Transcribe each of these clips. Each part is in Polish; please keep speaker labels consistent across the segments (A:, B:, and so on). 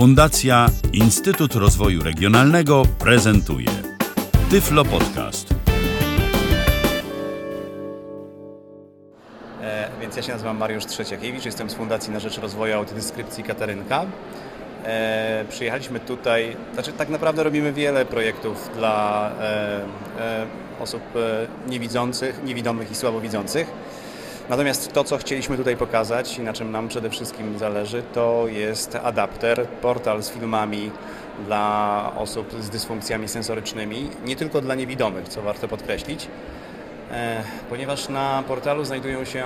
A: Fundacja Instytut Rozwoju Regionalnego prezentuje Tyflo Podcast.
B: E, Więc ja się nazywam Mariusz Trzeciakiewicz, jestem z Fundacji na Rzecz Rozwoju Autodeskrypcji Katarynka. E, przyjechaliśmy tutaj, znaczy tak naprawdę robimy wiele projektów dla e, e, osób e, niewidzących, niewidomych i słabowidzących. Natomiast to, co chcieliśmy tutaj pokazać i na czym nam przede wszystkim zależy, to jest adapter, portal z filmami dla osób z dysfunkcjami sensorycznymi, nie tylko dla niewidomych, co warto podkreślić, e, ponieważ na portalu znajdują się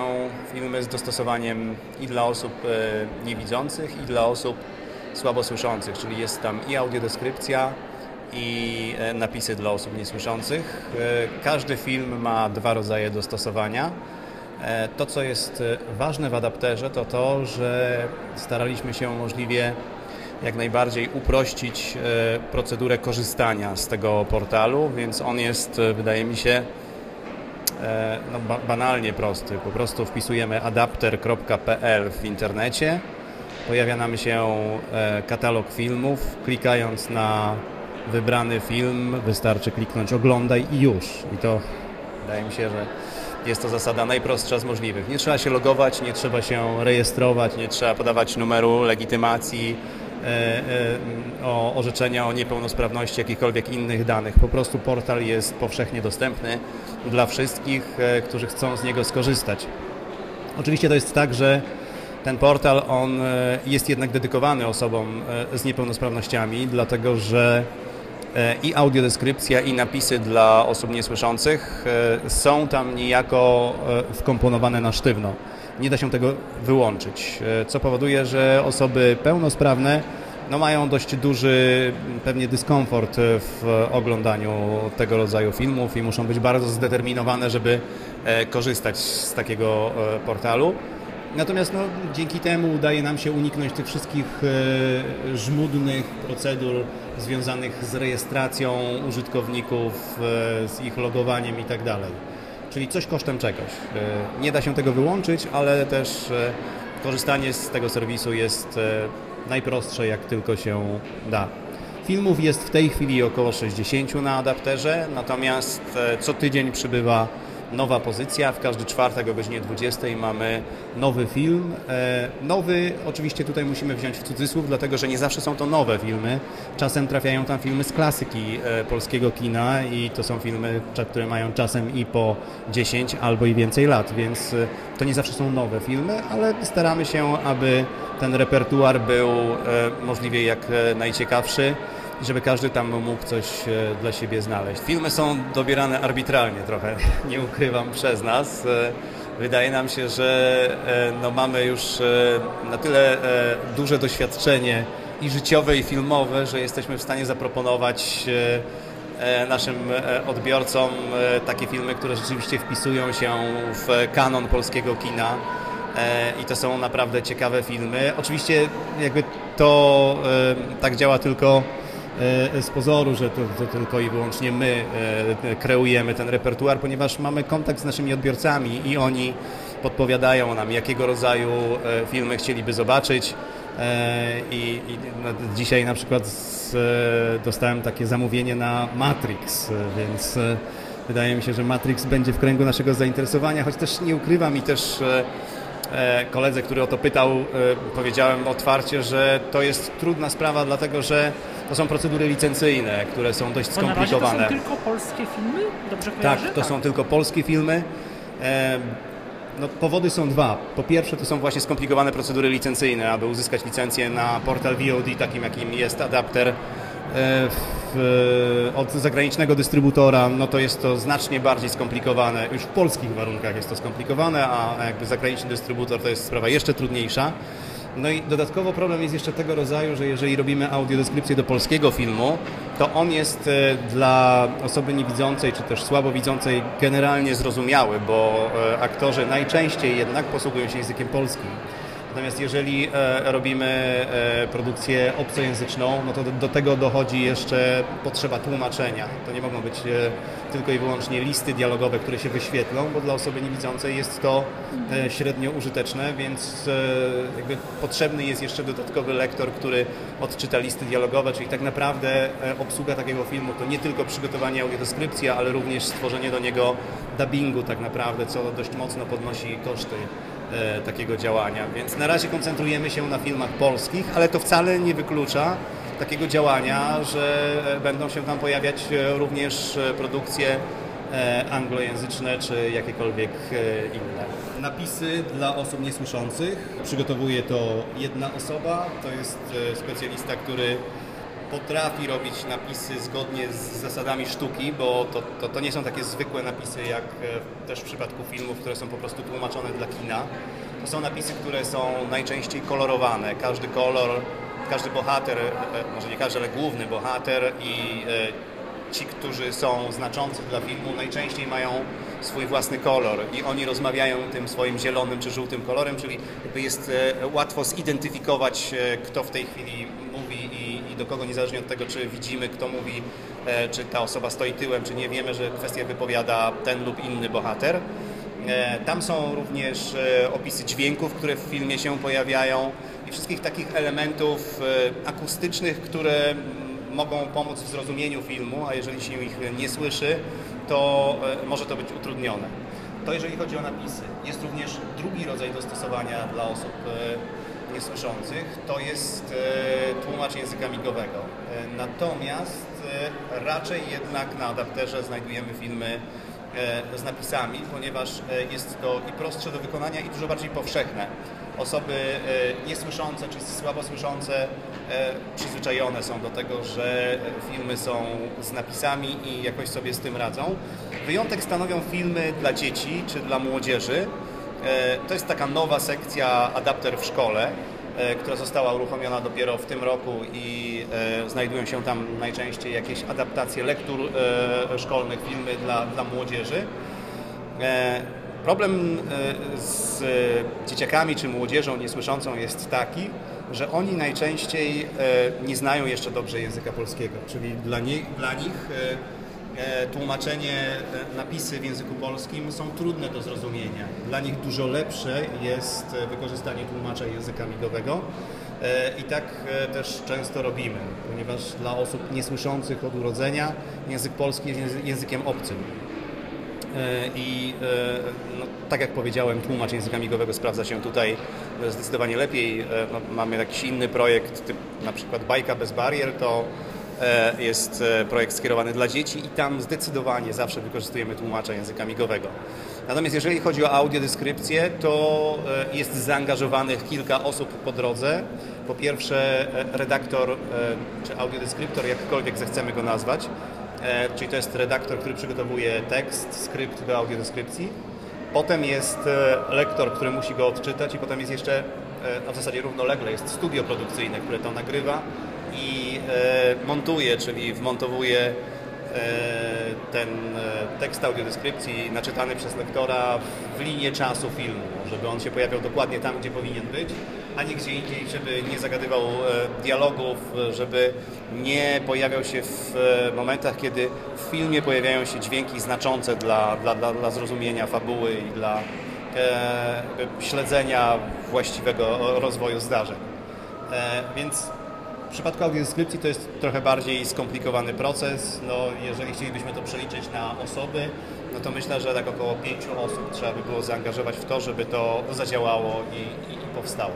B: filmy z dostosowaniem i dla osób e, niewidzących, i dla osób słabosłyszących, czyli jest tam i audiodeskrypcja, i e, napisy dla osób niesłyszących. Każdy film ma dwa rodzaje dostosowania. E, To, co jest e, ważne w adapterze, to to, że staraliśmy się możliwie jak najbardziej uprościć e, procedurę korzystania z tego portalu, więc on jest, wydaje mi się, no, ba banalnie prosty. Po prostu wpisujemy adapter.pl w internecie, pojawia nam się katalog filmów. Klikając na wybrany film, wystarczy kliknąć oglądaj i już. I to wydaje mi się, że jest to zasada najprostsza z możliwych. Nie trzeba się logować, nie trzeba się rejestrować, nie trzeba podawać numeru legitymacji, e, e, o orzeczenia o niepełnosprawności, jakichkolwiek innych danych. Po prostu portal jest powszechnie dostępny dla wszystkich, e, którzy chcą z niego skorzystać. Oczywiście to jest tak, że ten portal on jest jednak dedykowany osobom z niepełnosprawnościami, dlatego że i audiodeskrypcja, i napisy dla osób niesłyszących e, są tam niejako e, wkomponowane na sztywno. Nie da się tego wyłączyć, e, co powoduje, że osoby pełnosprawne no, mają dość duży pewnie dyskomfort w oglądaniu tego rodzaju filmów i muszą być bardzo zdeterminowane, żeby e, korzystać z takiego e, portalu. Natomiast no, dzięki temu udaje nam się uniknąć tych wszystkich e, żmudnych procedur związanych z rejestracją użytkowników, e, z ich logowaniem i tak. Czyli coś kosztem czegoś. E, nie da się tego wyłączyć, ale też korzystanie z tego serwisu jest najprostsze jak tylko się da. Filmów jest w tej chwili około 60 na adapterze, natomiast co tydzień przybywa nowa pozycja. W każdy czwartek o godzinie 20 mamy nowy film. E, Nowy, oczywiście tutaj musimy wziąć w cudzysłów, dlatego że nie zawsze są to nowe filmy. Czasem trafiają tam filmy z klasyki e, polskiego kina i to są filmy, które mają czasem i po 10 albo i więcej lat, więc e, to nie zawsze są nowe filmy, ale staramy się, aby ten repertuar był możliwie jak najciekawszy żeby każdy tam mógł coś e, dla siebie znaleźć. Filmy są dobierane arbitralnie trochę, nie ukrywam, przez nas. E, Wydaje nam się, że e, no, mamy już na tyle duże doświadczenie i życiowe, i filmowe, że jesteśmy w stanie zaproponować naszym odbiorcom takie filmy, które rzeczywiście wpisują się w kanon polskiego kina. I to są naprawdę ciekawe filmy. Oczywiście jakby to tak działa tylko z pozoru, że to, to tylko i wyłącznie my e, kreujemy ten repertuar, ponieważ mamy kontakt z naszymi odbiorcami i oni podpowiadają nam, jakiego rodzaju e, filmy chcieliby zobaczyć. E, I, i dzisiaj na przykład e, dostałem takie zamówienie na Matrix, e, więc e, wydaje mi się, że Matrix będzie w kręgu naszego zainteresowania, choć też nie ukrywam i też e, e, koledze, który o to pytał, e, powiedziałem otwarcie, że to jest trudna sprawa, dlatego że to są procedury licencyjne, które są dość
C: razie to
B: skomplikowane.
C: są tylko polskie filmy? Dobrze
B: Tak, to są tylko polskie filmy. E, No, powody są dwa. Po pierwsze, to są właśnie skomplikowane procedury licencyjne, aby uzyskać licencję na portal VOD, takim jakim jest adapter e, w, od zagranicznego dystrybutora, no to jest to znacznie bardziej skomplikowane. Już w polskich warunkach jest to skomplikowane, a jakby zagraniczny dystrybutor to jest sprawa jeszcze trudniejsza. No i dodatkowo problem jest jeszcze tego rodzaju, że jeżeli robimy audiodeskrypcję do polskiego filmu, to on jest e, dla osoby niewidzącej czy też słabowidzącej generalnie zrozumiały, bo e, aktorzy najczęściej jednak posługują się językiem polskim. Natomiast jeżeli e, robimy e, produkcję obcojęzyczną, no to do, tego dochodzi jeszcze potrzeba tłumaczenia. To nie mogą być e, tylko i wyłącznie listy dialogowe, które się wyświetlą, bo dla osoby niewidzącej jest to średnio użyteczne, więc potrzebny jest jeszcze dodatkowy lektor, który odczyta listy dialogowe, czyli tak naprawdę obsługa takiego filmu to nie tylko przygotowanie audiodeskrypcji, ale również stworzenie do niego dubbingu tak naprawdę, co dość mocno podnosi koszty takiego działania. Więc na razie koncentrujemy się na filmach polskich, ale to wcale nie wyklucza takiego działania, że e, będą się tam pojawiać e, również e, produkcje e, anglojęzyczne czy jakiekolwiek e, inne. Napisy dla osób niesłyszących przygotowuje to jedna osoba, to jest e, specjalista, który potrafi robić napisy zgodnie z zasadami sztuki, bo to, to, to nie są takie zwykłe napisy jak e, też w przypadku filmów, które są po prostu tłumaczone dla kina. To są napisy, które są najczęściej kolorowane. Każdy kolor, każdy bohater, e, e, może nie każdy, ale główny bohater i ci, którzy są znaczący dla filmu, najczęściej mają swój własny kolor i oni rozmawiają tym swoim zielonym czy żółtym kolorem, czyli jest łatwo zidentyfikować, kto w tej chwili mówi i, do kogo, niezależnie od tego, czy widzimy, kto mówi, e, czy ta osoba stoi tyłem, czy nie wiemy, że kwestię wypowiada ten lub inny bohater. E, Tam są również e, opisy dźwięków, które w filmie się pojawiają i wszystkich takich elementów akustycznych, które mogą pomóc w zrozumieniu filmu, a jeżeli się ich nie słyszy, to może to być utrudnione. To jeżeli chodzi o napisy. Jest również drugi rodzaj dostosowania dla osób niesłyszących, to jest e, tłumacz języka migowego. E, Natomiast e, raczej jednak na adapterze znajdujemy filmy z napisami, ponieważ jest to i prostsze do wykonania i dużo bardziej powszechne. Osoby niesłyszące czy słabo słyszące przyzwyczajone są do tego, że filmy są z napisami i jakoś sobie z tym radzą. Wyjątek stanowią filmy dla dzieci czy dla młodzieży. E, To jest taka nowa sekcja adapter w szkole, e, która została uruchomiona dopiero w tym roku i e, znajdują się tam najczęściej jakieś adaptacje lektur szkolnych, filmy dla, dla młodzieży. Problem z dzieciakami czy młodzieżą niesłyszącą jest taki, że oni najczęściej nie znają jeszcze dobrze języka polskiego, czyli dla, nie, dla nich tłumaczenie, e, napisy w języku polskim są trudne do zrozumienia. Dla nich dużo lepsze jest e, wykorzystanie tłumacza języka migowego. E, I tak też często robimy, ponieważ dla osób niesłyszących od urodzenia język polski jest języ- językiem obcym. I no, tak jak powiedziałem, tłumacz języka migowego sprawdza się tutaj zdecydowanie lepiej. No, mamy jakiś inny projekt, typ na przykład Bajka bez barier, to jest e, projekt skierowany dla dzieci i tam zdecydowanie zawsze wykorzystujemy tłumacza języka migowego. Natomiast jeżeli chodzi o audiodeskrypcję, to e, jest zaangażowanych kilka osób po drodze. Po pierwsze e, redaktor e, czy audiodeskryptor, jakkolwiek zechcemy go nazwać, E, czyli to jest redaktor, który przygotowuje tekst, skrypt do audiodeskrypcji. Potem jest e, lektor, który musi go odczytać i potem jest jeszcze, e, no w zasadzie równolegle, jest studio produkcyjne, które to nagrywa i e, montuje, czyli wmontowuje e, ten e, tekst audiodeskrypcji naczytany przez lektora w linię czasu filmu, żeby on się pojawiał dokładnie tam, gdzie powinien być, a nie gdzie indziej, żeby nie zagadywał dialogów, żeby nie pojawiał się w momentach, kiedy w filmie pojawiają się dźwięki znaczące dla, dla, dla, dla zrozumienia fabuły i dla e, śledzenia właściwego rozwoju zdarzeń. E, więc przypadku audiodeskrypcji to jest trochę bardziej skomplikowany proces. No, jeżeli chcielibyśmy to przeliczyć na osoby, no to myślę, że tak około pięciu osób trzeba by było zaangażować w to, żeby to zadziałało i, i, i powstało.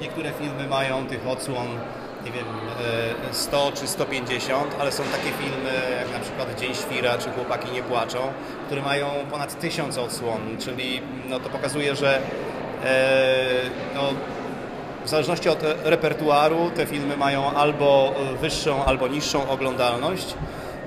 B: Niektóre filmy mają tych odsłon, nie wiem, e, 100 czy 150, ale są takie filmy jak na przykład Dzień Świra czy Chłopaki nie płaczą, które mają ponad tysiąc odsłon, czyli no, to pokazuje, że e, no, w zależności od repertuaru te filmy mają albo e, wyższą, albo niższą oglądalność.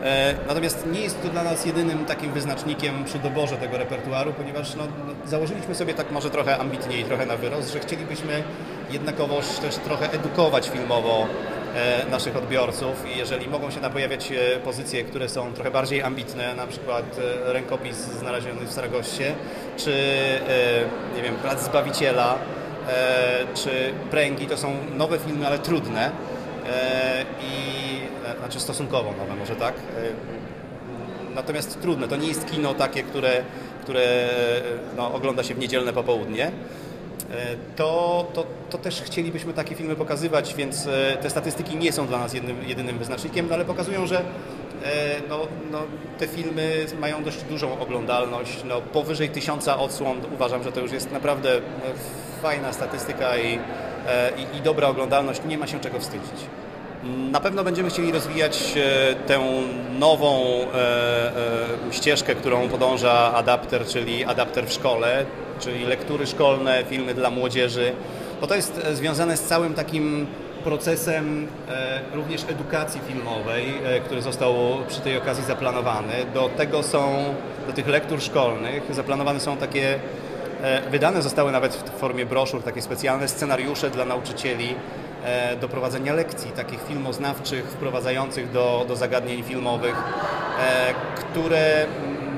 B: E, Natomiast nie jest to dla nas jedynym takim wyznacznikiem przy doborze tego repertuaru, ponieważ no, no, założyliśmy sobie tak może trochę ambitniej, trochę na wyrost, że chcielibyśmy jednakowoż też trochę edukować filmowo e, naszych odbiorców i jeżeli mogą się tam pojawiać pozycje, które są trochę bardziej ambitne, na przykład rękopis znaleziony w Saragoście, czy nie wiem, Plac Zbawiciela, czy Pręgi to są nowe filmy, ale trudne e, i e, znaczy stosunkowo nowe może tak. E, natomiast trudne, to nie jest kino takie, które, które no, ogląda się w niedzielne popołudnie. E, to, to, to też chcielibyśmy takie filmy pokazywać, więc e, te statystyki nie są dla nas jednym, jedynym wyznacznikiem, no ale pokazują, że e, no, no, te filmy mają dość dużą oglądalność. No, powyżej tysiąca odsłon uważam, że to już jest naprawdę fajna statystyka i, i, i dobra oglądalność. Nie ma się czego wstydzić. Na pewno będziemy chcieli rozwijać tę nową ścieżkę, którą podąża adapter, czyli adapter w szkole czyli lektury szkolne, filmy dla młodzieży, bo to jest e, związane z całym takim procesem e, również edukacji filmowej, e, który został przy tej okazji zaplanowany. Do tego są, do tych lektur szkolnych zaplanowane są takie, wydane zostały nawet w formie broszur, takie specjalne scenariusze dla nauczycieli do prowadzenia lekcji, takich filmoznawczych, wprowadzających do, do zagadnień filmowych, które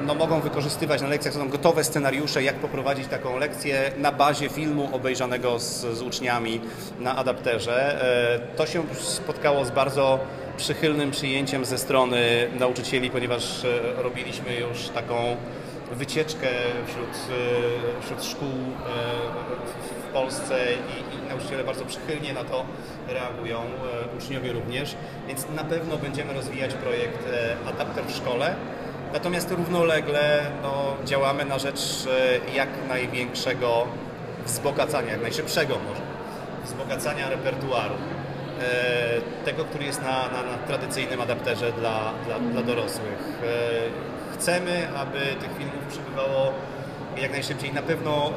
B: no, mogą wykorzystywać na lekcjach, są gotowe scenariusze, jak poprowadzić taką lekcję na bazie filmu obejrzanego z, z uczniami na adapterze. E, to się spotkało z bardzo przychylnym przyjęciem ze strony nauczycieli, ponieważ e, robiliśmy już taką wycieczkę wśród, e, wśród szkół w Polsce i, i nauczyciele bardzo przychylnie na to reagują, uczniowie również, więc na pewno będziemy rozwijać projekt Adapter w szkole. Natomiast równolegle no, działamy na rzecz e, jak największego wzbogacania, jak najszybszego może, wzbogacania repertuaru. E, tego, który jest na, na, na tradycyjnym adapterze dla, dla, dla dorosłych. E, chcemy, aby tych filmów przybywało jak najszybciej. Na pewno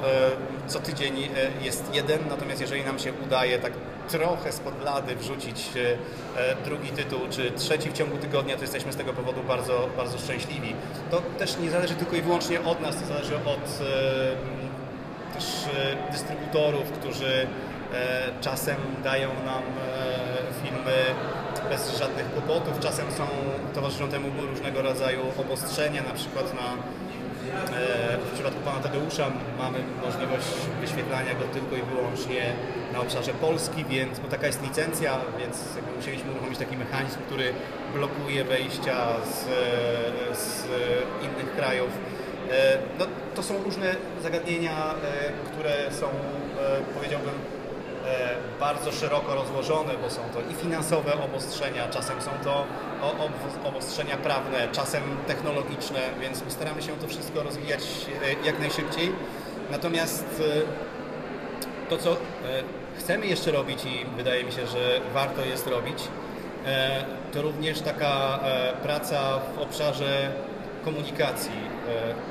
B: co tydzień jest jeden, natomiast jeżeli nam się udaje tak trochę spod lady wrzucić e, drugi tytuł, czy trzeci w ciągu tygodnia, to jesteśmy z tego powodu bardzo, bardzo szczęśliwi. To też nie zależy tylko i wyłącznie od nas, to zależy od e, też e, dystrybutorów, którzy czasem dają nam filmy bez żadnych kłopotów, czasem są, towarzyszą temu różnego rodzaju obostrzenia, na przykład na E, w przypadku pana Tadeusza mamy możliwość wyświetlania go tylko i wyłącznie na obszarze Polski, więc, bo taka jest licencja, więc musieliśmy uruchomić taki mechanizm, który blokuje wejścia z, z innych krajów. E, no, to są różne zagadnienia, e, które są, powiedziałbym, E, bardzo szeroko rozłożone, bo są to i finansowe obostrzenia, czasem są to obostrzenia prawne, czasem technologiczne, więc staramy się to wszystko rozwijać e, jak najszybciej. Natomiast e, to, co chcemy jeszcze robić i wydaje mi się, że warto jest robić, to również taka praca w obszarze komunikacji,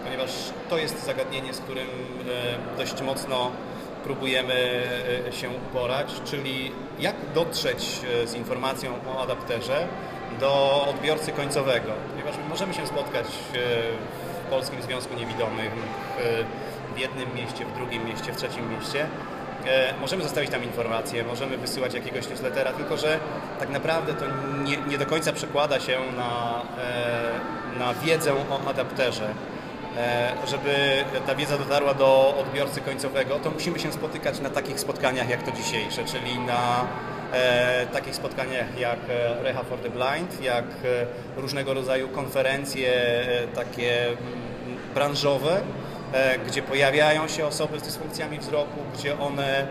B: ponieważ to jest zagadnienie, z którym dość mocno próbujemy e, się uporać, czyli jak dotrzeć e, z informacją o adapterze do odbiorcy końcowego, ponieważ możemy się spotkać e, w Polskim Związku Niewidomych w jednym mieście, w drugim mieście, w trzecim mieście. Możemy zostawić tam informacje, możemy wysyłać jakiegoś newslettera, tylko że tak naprawdę to nie, nie do końca przekłada się na, na wiedzę o adapterze. E, żeby ta wiedza dotarła do odbiorcy końcowego, to musimy się spotykać na takich spotkaniach jak to dzisiejsze, czyli na e, takich spotkaniach jak e, Reha for the Blind, jak różnego rodzaju konferencje takie mm, branżowe, gdzie pojawiają się osoby z dysfunkcjami wzroku, gdzie one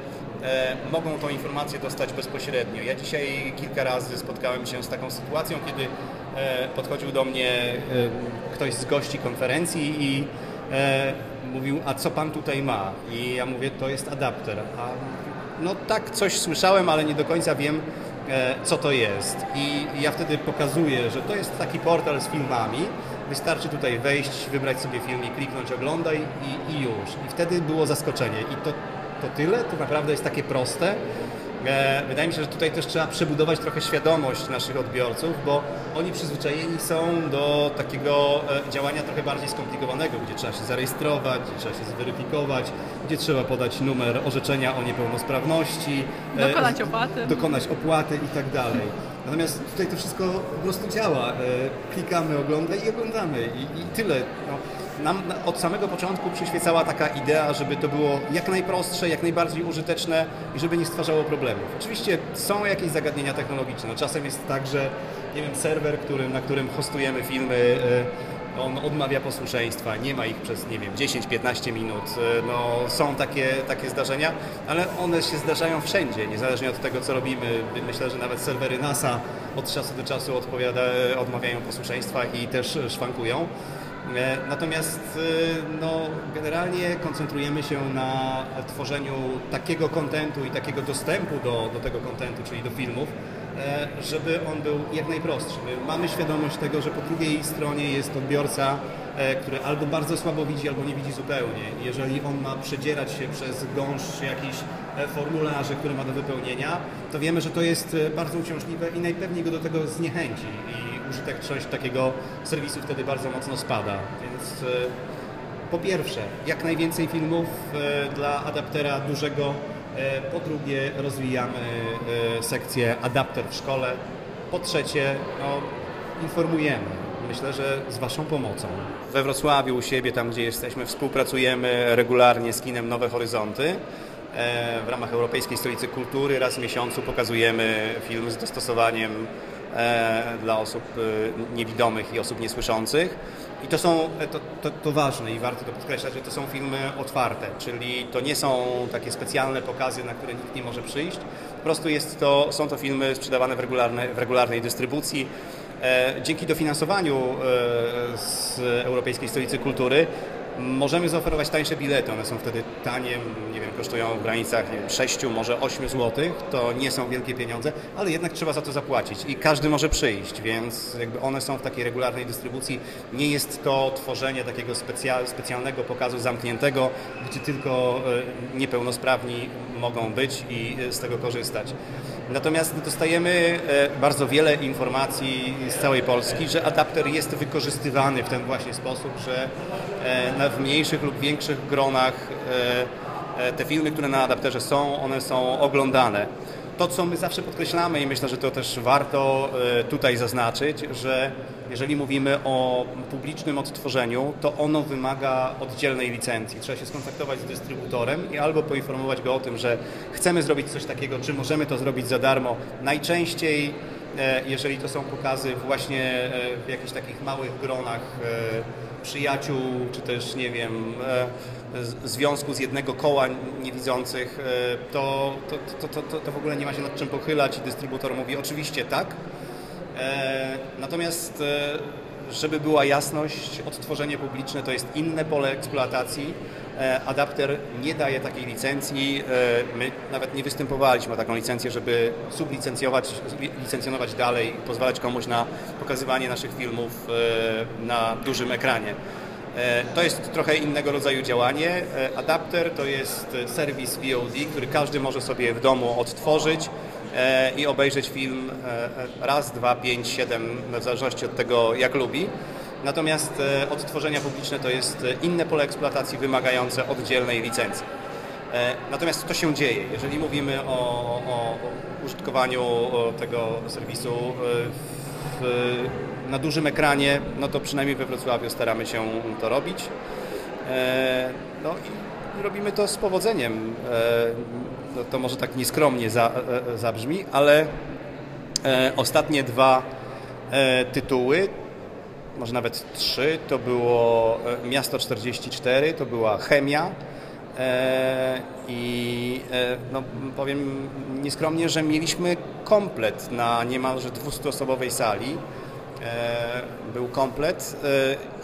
B: mogą tą informację dostać bezpośrednio. Ja dzisiaj kilka razy spotkałem się z taką sytuacją, kiedy podchodził do mnie e, ktoś z gości konferencji i e, mówił, a co pan tutaj ma? I ja mówię, to jest adapter. A no tak, coś słyszałem, ale nie do końca wiem, co to jest. I ja wtedy pokazuję, że to jest taki portal z filmami. Wystarczy tutaj wejść, wybrać sobie film i kliknąć oglądaj i, i już. I wtedy było zaskoczenie. I to, to tyle, to naprawdę jest takie proste. E, wydaje mi się, że tutaj też trzeba przebudować trochę świadomość naszych odbiorców, bo oni przyzwyczajeni są do takiego e, działania trochę bardziej skomplikowanego, gdzie trzeba się zarejestrować, gdzie trzeba się zweryfikować, gdzie trzeba podać numer orzeczenia o niepełnosprawności,
C: e, dokonać opłaty,
B: dokonać opłaty i tak dalej. Natomiast tutaj to wszystko po prostu działa. Klikamy, oglądamy i oglądamy i, i tyle. No nam na- od samego początku przyświecała taka idea, żeby to było jak najprostsze, jak najbardziej użyteczne i żeby nie stwarzało problemów. Oczywiście są jakieś zagadnienia technologiczne. No, czasem jest tak, że nie wiem, serwer, którym, na którym hostujemy filmy, e, on odmawia posłuszeństwa, nie ma ich przez, nie wiem, 10-15 minut. E, No, są takie, takie zdarzenia, ale one się zdarzają wszędzie, niezależnie od tego, co robimy. Myślę, że nawet serwery NASA od czasu do czasu odpowiada, odmawiają posłuszeństwa i też szwankują. E, Natomiast e, no, generalnie koncentrujemy się na tworzeniu takiego kontentu i takiego dostępu do, do tego kontentu, czyli do filmów, e, żeby on był jak najprostszy. My mamy świadomość tego, że po drugiej stronie jest odbiorca, który albo bardzo słabo widzi, albo nie widzi zupełnie. Jeżeli on ma przedzierać się przez gąszcz jakichś e, formularzy, które ma do wypełnienia, to wiemy, że to jest e, bardzo uciążliwe i najpewniej go do tego zniechęci. I użyteczność takiego serwisu wtedy bardzo mocno spada. Więc e, po pierwsze, jak najwięcej filmów e, dla adaptera dużego. E, Po drugie, rozwijamy e, sekcję adapter w szkole. Po trzecie, no, informujemy. Myślę, że z Waszą pomocą. We Wrocławiu, u siebie, tam gdzie jesteśmy, współpracujemy regularnie z kinem Nowe Horyzonty. E, W ramach Europejskiej Stolicy Kultury raz w miesiącu pokazujemy film z dostosowaniem e, dla osób e, niewidomych i osób niesłyszących. I to są, to, to, to ważne i warto to podkreślać, że to są filmy otwarte, czyli to nie są takie specjalne pokazy, na które nikt nie może przyjść. Po prostu jest to, są to filmy sprzedawane w, regularne, w regularnej dystrybucji. E, Dzięki dofinansowaniu e, z Europejskiej Stolicy Kultury możemy zaoferować tańsze bilety. One są wtedy tanie, nie wiem, kosztują w granicach nie wiem, 6, może 8 zł. To nie są wielkie pieniądze, ale jednak trzeba za to zapłacić i każdy może przyjść, więc jakby one są w takiej regularnej dystrybucji. Nie jest to tworzenie takiego specja- specjalnego pokazu zamkniętego, gdzie tylko e, niepełnosprawni mogą być i e, z tego korzystać. Natomiast dostajemy e, bardzo wiele informacji z całej Polski, że adapter jest wykorzystywany w ten właśnie sposób, że w mniejszych lub większych gronach e, e, te filmy, które na adapterze są, one są oglądane. To, co my zawsze podkreślamy i myślę, że to też warto e, tutaj zaznaczyć, że jeżeli mówimy o publicznym odtworzeniu, to ono wymaga oddzielnej licencji. Trzeba się skontaktować z dystrybutorem i albo poinformować go o tym, że chcemy zrobić coś takiego, czy możemy to zrobić za darmo. Najczęściej, e, jeżeli to są pokazy właśnie e, w jakichś takich małych gronach e, przyjaciół, czy też, nie wiem, e, związku z jednego koła niewidzących, e, to, to, to, to, to, w ogóle nie ma się nad czym pochylać i dystrybutor mówi oczywiście tak. E, Natomiast, żeby była jasność, odtworzenie publiczne to jest inne pole eksploatacji. E, Adapter nie daje takiej licencji. E, My nawet nie występowaliśmy o taką licencję, żeby sublicencjować, licencjonować dalej i pozwalać komuś na pokazywanie naszych filmów e, na dużym ekranie. To jest trochę innego rodzaju działanie. Adapter to jest serwis VOD, który każdy może sobie w domu odtworzyć i obejrzeć film raz, dwa, pięć, siedem, w zależności od tego, jak lubi. Natomiast e, odtworzenia publiczne to jest e, inne pole eksploatacji wymagające oddzielnej licencji. E, Natomiast to się dzieje. Jeżeli mówimy o, o użytkowaniu tego serwisu w, na dużym ekranie, no to przynajmniej we Wrocławiu staramy się to robić. No i robimy to z powodzeniem. No to może tak nieskromnie za, zabrzmi, ale ostatnie dwa tytuły, może nawet trzy, to było e, Miasto 44, to była Chemia, E, I e, no, powiem nieskromnie, że mieliśmy komplet na niemalże 200-osobowej sali. Był komplet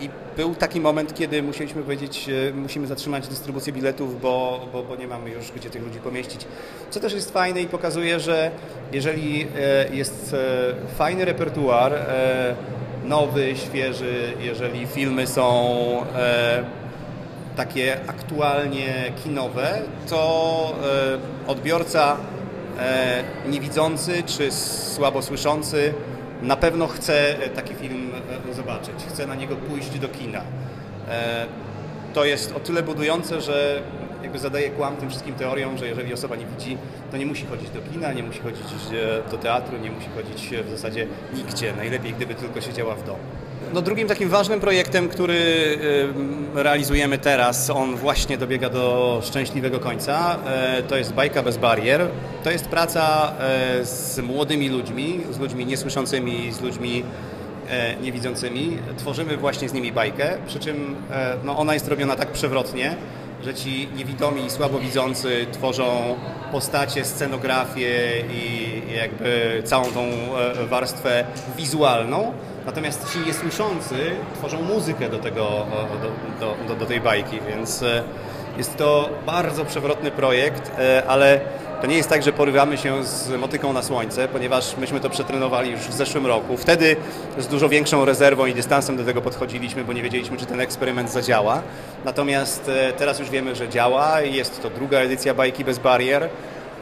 B: i był taki moment, kiedy musieliśmy powiedzieć, musimy zatrzymać dystrybucję biletów, bo, bo, bo nie mamy już gdzie tych ludzi pomieścić. Co też jest fajne i pokazuje, że jeżeli jest fajny repertuar, nowy, świeży, jeżeli filmy są e, takie aktualnie kinowe, to e, odbiorca e, niewidzący czy słabo słyszący na pewno chce taki film zobaczyć, chce na niego pójść do kina. To jest o tyle budujące, że jakby zadaje kłam tym wszystkim teoriom, że jeżeli osoba nie widzi, to nie musi chodzić do kina, nie musi chodzić e, do teatru, nie musi chodzić e, w zasadzie nigdzie. Najlepiej, gdyby tylko siedziała w domu. No, drugim takim ważnym projektem, który y, realizujemy teraz, on właśnie dobiega do szczęśliwego końca, to jest Bajka bez barier. To jest praca z młodymi ludźmi, z ludźmi niesłyszącymi, z ludźmi e, niewidzącymi. Tworzymy właśnie z nimi bajkę, przy czym e, no, ona jest robiona tak przewrotnie, że ci niewidomi i słabowidzący tworzą postacie, scenografię i jakby całą tą e, warstwę wizualną, natomiast ci niesłyszący tworzą muzykę do, tego, do, do, do, tej bajki, więc e, jest to bardzo przewrotny projekt, e, ale to nie jest tak, że porywamy się z motyką na słońce, ponieważ myśmy to przetrenowali już w zeszłym roku. Wtedy z dużo większą rezerwą i dystansem do tego podchodziliśmy, bo nie wiedzieliśmy, czy ten eksperyment zadziała. Natomiast e, teraz już wiemy, że działa. Jest to druga edycja Bajki bez barier.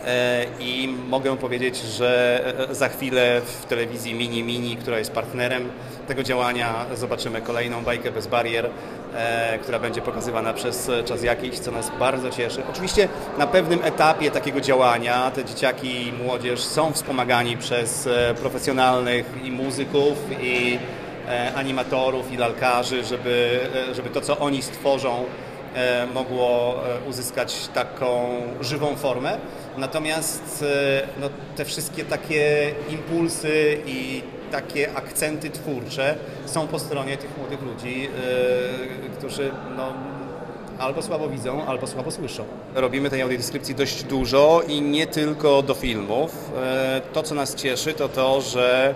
B: E, I mogę powiedzieć, że e, za chwilę w telewizji Mini Mini, która jest partnerem tego działania, zobaczymy kolejną bajkę bez barier, e, która będzie pokazywana przez czas jakiś, co nas bardzo cieszy. Oczywiście na pewnym etapie takiego działania te dzieciaki i młodzież są wspomagani przez profesjonalnych i muzyków, i animatorów, i lalkarzy, żeby, żeby to, co oni stworzą, mogło uzyskać taką żywą formę. Natomiast e, no, te wszystkie takie impulsy i takie akcenty twórcze są po stronie tych młodych ludzi, którzy no, albo słabo widzą, albo słabo słyszą. Robimy tej audiodeskrypcji dość dużo i nie tylko do filmów. To, co nas cieszy, to to, że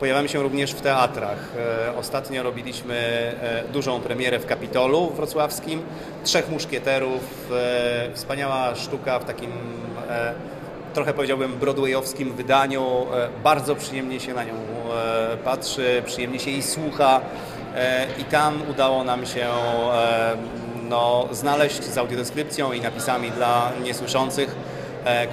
B: pojawiamy się również w teatrach. Yy, ostatnio robiliśmy dużą premierę w Kapitolu wrocławskim, Trzech Muszkieterów, wspaniała sztuka w takim E, trochę powiedziałbym broadwayowskim wydaniu. E, bardzo przyjemnie się na nią e, patrzy, przyjemnie się jej słucha i tam udało nam się no, znaleźć z audiodeskrypcją i napisami dla niesłyszących,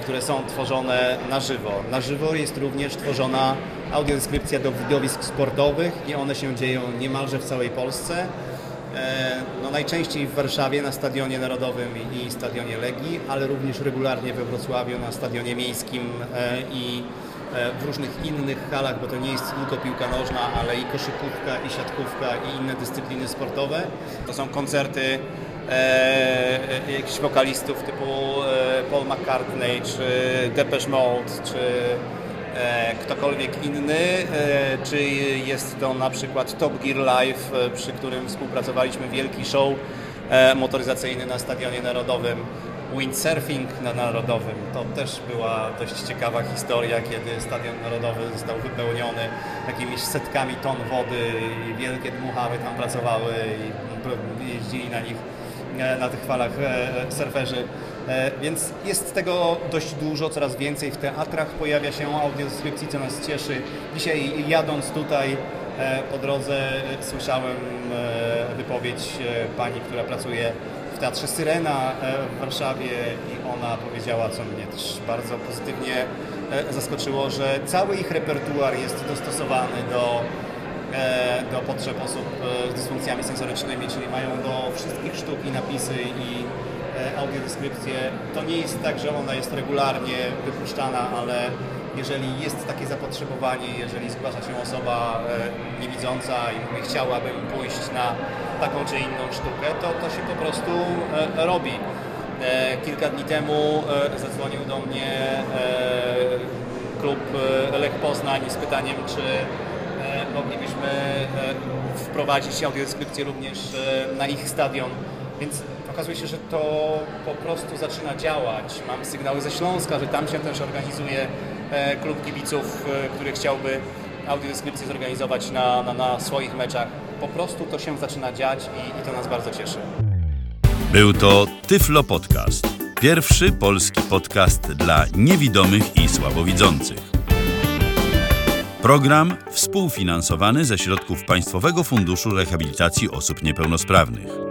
B: które są tworzone na żywo. Na żywo jest również tworzona audiodeskrypcja do widowisk sportowych i one się dzieją niemalże w całej Polsce. E, no najczęściej w Warszawie na Stadionie Narodowym i Stadionie Legii, ale również regularnie we Wrocławiu na Stadionie Miejskim e, i e, w różnych innych halach, bo to nie jest tylko piłka nożna, ale i koszykówka, i siatkówka, i inne dyscypliny sportowe. To są koncerty e, jakichś wokalistów typu Paul McCartney, czy Depeche Mode, czy ktokolwiek inny, e, czy jest to na przykład Top Gear Live, e, przy którym współpracowaliśmy, wielki show motoryzacyjny na Stadionie Narodowym, windsurfing na Narodowym. To też była dość ciekawa historia, kiedy Stadion Narodowy został wypełniony jakimiś setkami ton wody i wielkie dmuchawy tam pracowały i jeździli na nich na tych falach surferzy E, więc jest tego dość dużo, coraz więcej w teatrach pojawia się audiodeskrypcji, co nas cieszy. Dzisiaj jadąc tutaj e, po drodze słyszałem e, wypowiedź pani, która pracuje w Teatrze Syrena w Warszawie i ona powiedziała, co mnie też bardzo pozytywnie zaskoczyło, że cały ich repertuar jest dostosowany do, do potrzeb osób z dysfunkcjami sensorycznymi, czyli mają do wszystkich sztuk i napisy i E, audiodeskrypcję. To nie jest tak, że ona jest regularnie wypuszczana, ale jeżeli jest takie zapotrzebowanie, jeżeli zgłasza się osoba e, niewidząca i mówi chciałabym pójść na taką czy inną sztukę, to to się po prostu e, robi. Kilka dni temu zadzwonił do mnie klub Lech Poznań z pytaniem, czy moglibyśmy wprowadzić audiodeskrypcję również na ich stadion. Więc okazuje się, że to po prostu zaczyna działać. Mam sygnały ze Śląska, że tam się też organizuje e, klub kibiców, e, który chciałby audiodeskrypcję zorganizować na, na, na swoich meczach. Po prostu to się zaczyna dziać i, i to nas bardzo cieszy.
A: Był to Tyflo Podcast. Pierwszy polski podcast dla niewidomych i słabowidzących. Program współfinansowany ze środków Państwowego Funduszu Rehabilitacji Osób Niepełnosprawnych.